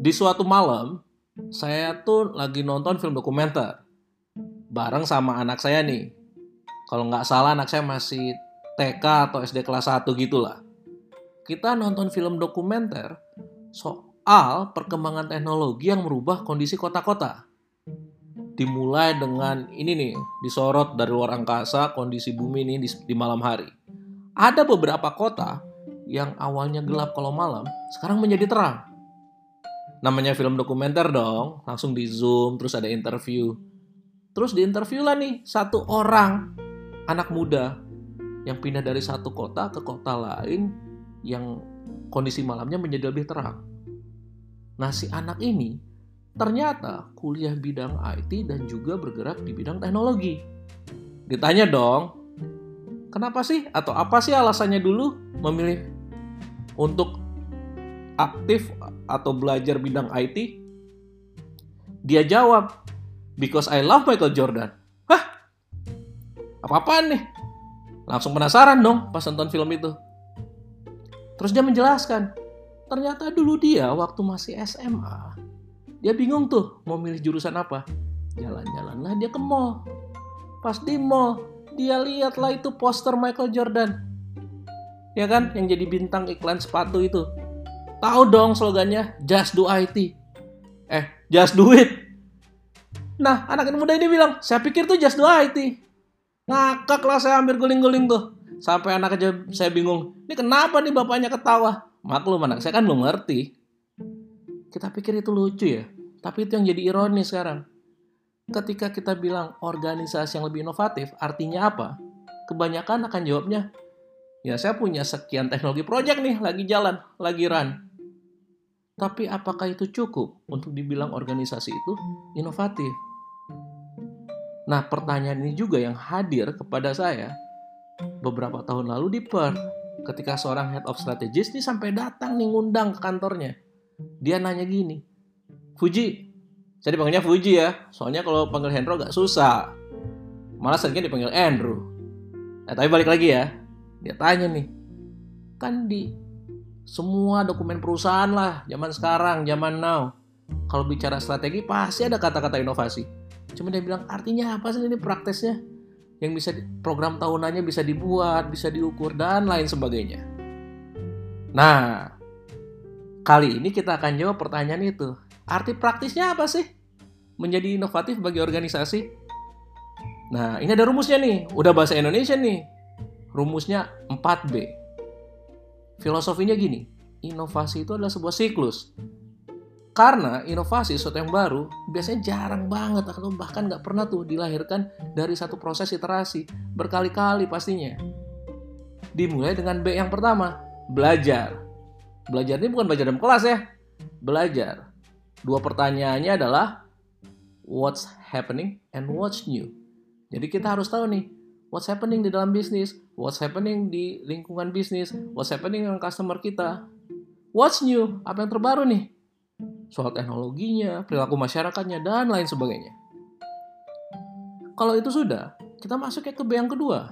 Di suatu malam, saya tuh lagi nonton film dokumenter bareng sama anak saya nih. Kalau nggak salah anak saya masih TK atau SD kelas 1 gitulah. Kita nonton film dokumenter soal perkembangan teknologi yang merubah kondisi kota-kota. Dimulai dengan ini nih, disorot dari luar angkasa kondisi bumi ini di, di malam hari. Ada beberapa kota yang awalnya gelap kalau malam, sekarang menjadi terang namanya film dokumenter dong, langsung di zoom, terus ada interview. Terus di interview lah nih satu orang anak muda yang pindah dari satu kota ke kota lain yang kondisi malamnya menjadi lebih terang. Nah si anak ini ternyata kuliah bidang IT dan juga bergerak di bidang teknologi. Ditanya dong, kenapa sih atau apa sih alasannya dulu memilih untuk aktif atau belajar bidang IT? Dia jawab, because I love Michael Jordan. Hah? Apa-apaan nih? Langsung penasaran dong pas nonton film itu. Terus dia menjelaskan, ternyata dulu dia waktu masih SMA, dia bingung tuh mau milih jurusan apa. Jalan-jalanlah dia ke mall. Pas di mall, dia lihatlah itu poster Michael Jordan. Ya kan, yang jadi bintang iklan sepatu itu. Tahu dong slogannya Just Do IT. Eh, Just Do It. Nah, anak muda ini bilang, saya pikir tuh Just Do IT. Ngakak lah saya hampir guling-guling tuh. Sampai anak aja saya bingung, ini kenapa nih bapaknya ketawa? Maklum anak saya kan belum ngerti. Kita pikir itu lucu ya, tapi itu yang jadi ironis sekarang. Ketika kita bilang organisasi yang lebih inovatif, artinya apa? Kebanyakan akan jawabnya, ya saya punya sekian teknologi project nih, lagi jalan, lagi run. Tapi apakah itu cukup untuk dibilang organisasi itu inovatif? Nah, pertanyaan ini juga yang hadir kepada saya beberapa tahun lalu di Perth ketika seorang head of strategist ini sampai datang nih ngundang ke kantornya. Dia nanya gini, Fuji, saya dipanggilnya Fuji ya, soalnya kalau panggil Hendro gak susah. Malah seringnya dipanggil Andrew. Eh, tapi balik lagi ya, dia tanya nih, kan di semua dokumen perusahaan lah, zaman sekarang, zaman now. Kalau bicara strategi pasti ada kata-kata inovasi. Cuma dia bilang artinya apa sih ini praktisnya? Yang bisa program tahunannya bisa dibuat, bisa diukur dan lain sebagainya. Nah, kali ini kita akan jawab pertanyaan itu. Arti praktisnya apa sih? Menjadi inovatif bagi organisasi? Nah, ini ada rumusnya nih. Udah bahasa Indonesia nih. Rumusnya 4B. Filosofinya gini, inovasi itu adalah sebuah siklus. Karena inovasi sesuatu yang baru biasanya jarang banget atau bahkan nggak pernah tuh dilahirkan dari satu proses iterasi berkali-kali pastinya. Dimulai dengan B yang pertama, belajar. Belajar ini bukan belajar dalam kelas ya, belajar. Dua pertanyaannya adalah what's happening and what's new. Jadi kita harus tahu nih, what's happening di dalam bisnis, what's happening di lingkungan bisnis, what's happening dengan customer kita. What's new? Apa yang terbaru nih? Soal teknologinya, perilaku masyarakatnya, dan lain sebagainya. Kalau itu sudah, kita masuk ke B yang kedua.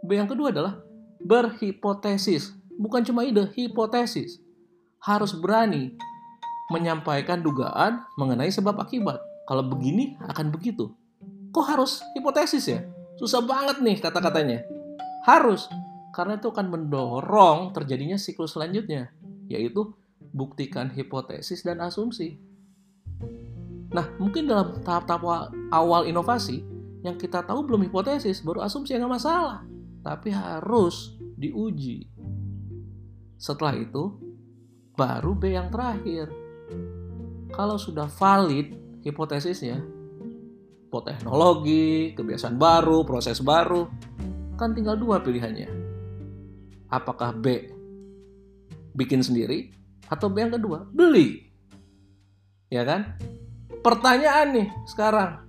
B yang kedua adalah berhipotesis. Bukan cuma ide, hipotesis. Harus berani menyampaikan dugaan mengenai sebab akibat. Kalau begini akan begitu. Kok harus hipotesis ya? Susah banget nih kata-katanya. Harus, karena itu akan mendorong terjadinya siklus selanjutnya, yaitu buktikan hipotesis dan asumsi. Nah, mungkin dalam tahap-tahap awal inovasi, yang kita tahu belum hipotesis, baru asumsi yang masalah. Tapi harus diuji. Setelah itu, baru B yang terakhir. Kalau sudah valid hipotesisnya, teknologi, kebiasaan baru, proses baru, kan tinggal dua pilihannya. Apakah B bikin sendiri atau B yang kedua beli? Ya kan? Pertanyaan nih sekarang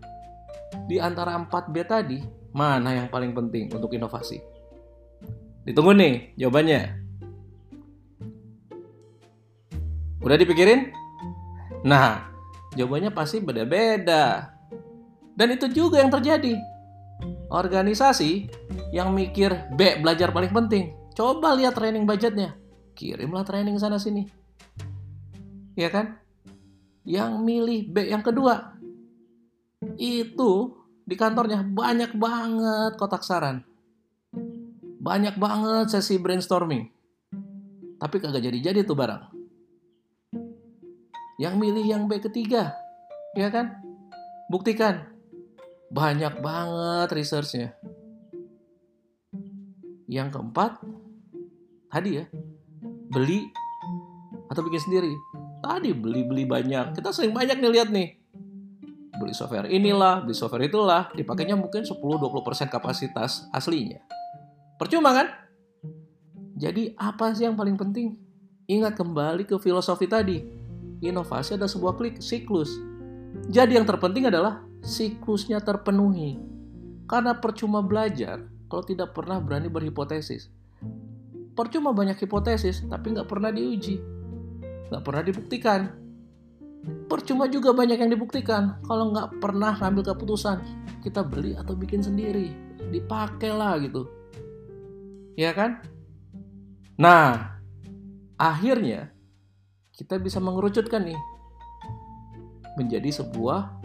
di antara 4B tadi mana yang paling penting untuk inovasi? Ditunggu nih jawabannya. Udah dipikirin? Nah, jawabannya pasti beda-beda. Dan itu juga yang terjadi. Organisasi yang mikir B belajar paling penting. Coba lihat training budgetnya. Kirimlah training sana sini. Ya kan? yang milih B yang kedua. Itu di kantornya banyak banget kotak saran. Banyak banget sesi brainstorming. Tapi kagak jadi-jadi tuh barang. Yang milih yang B ketiga, ya kan? Buktikan. Banyak banget researchnya. Yang keempat, tadi ya, beli atau bikin sendiri. Tadi beli-beli banyak. Kita sering banyak nih lihat nih. Beli software inilah, beli software itulah, dipakainya mungkin 10-20% kapasitas aslinya. Percuma kan? Jadi apa sih yang paling penting? Ingat kembali ke filosofi tadi. Inovasi ada sebuah klik siklus. Jadi yang terpenting adalah siklusnya terpenuhi. Karena percuma belajar kalau tidak pernah berani berhipotesis. Percuma banyak hipotesis tapi nggak pernah diuji. Nggak pernah dibuktikan. Percuma juga banyak yang dibuktikan kalau nggak pernah ngambil keputusan. Kita beli atau bikin sendiri. Dipakai lah gitu. Ya kan? Nah, akhirnya kita bisa mengerucutkan nih menjadi sebuah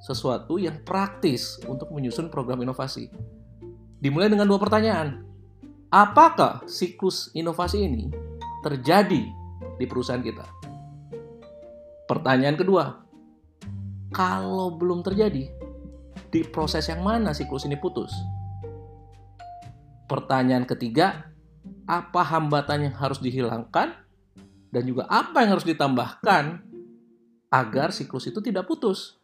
sesuatu yang praktis untuk menyusun program inovasi. Dimulai dengan dua pertanyaan. Apakah siklus inovasi ini terjadi di perusahaan kita? Pertanyaan kedua, kalau belum terjadi, di proses yang mana siklus ini putus? Pertanyaan ketiga, apa hambatan yang harus dihilangkan dan juga apa yang harus ditambahkan agar siklus itu tidak putus.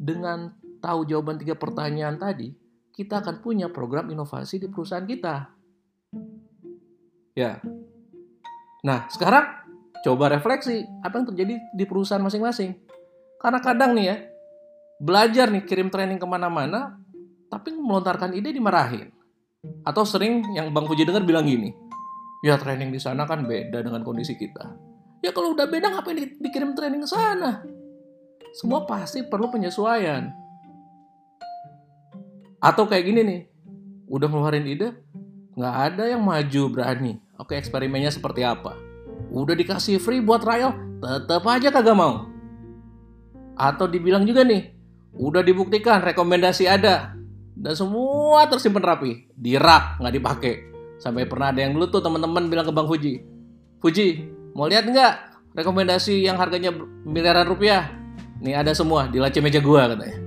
Dengan tahu jawaban tiga pertanyaan tadi, kita akan punya program inovasi di perusahaan kita. Ya. Nah, sekarang coba refleksi apa yang terjadi di perusahaan masing-masing. Karena kadang nih ya, belajar nih kirim training ke mana-mana, tapi melontarkan ide dimarahin. Atau sering yang Bang Puji dengar bilang gini, ya training di sana kan beda dengan kondisi kita. Ya kalau udah beda ngapain di, dikirim training sana? Semua pasti perlu penyesuaian. Atau kayak gini nih, udah ngeluarin ide, nggak ada yang maju berani. Oke eksperimennya seperti apa? Udah dikasih free buat trial, tetap aja kagak mau. Atau dibilang juga nih, udah dibuktikan rekomendasi ada, dan semua tersimpan rapi di rak nggak dipakai sampai pernah ada yang dulu tuh teman-teman bilang ke bang Fuji Fuji mau lihat nggak rekomendasi yang harganya miliaran rupiah? Nih ada semua di laci meja gua katanya.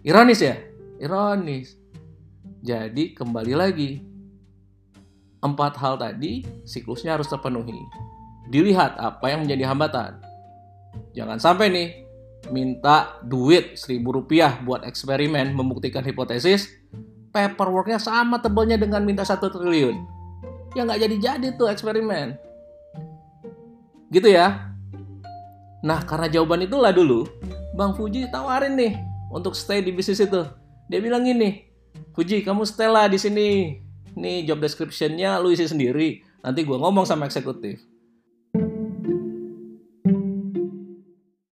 Ironis ya? Ironis. Jadi kembali lagi. Empat hal tadi siklusnya harus terpenuhi. Dilihat apa yang menjadi hambatan. Jangan sampai nih minta duit seribu rupiah buat eksperimen membuktikan hipotesis, paperworknya sama tebalnya dengan minta satu triliun. Ya nggak jadi-jadi tuh eksperimen. Gitu ya. Nah karena jawaban itulah dulu, Bang Fuji tawarin nih untuk stay di bisnis itu. Dia bilang gini, Fuji kamu stay lah di sini. Nih job description-nya lu isi sendiri. Nanti gue ngomong sama eksekutif.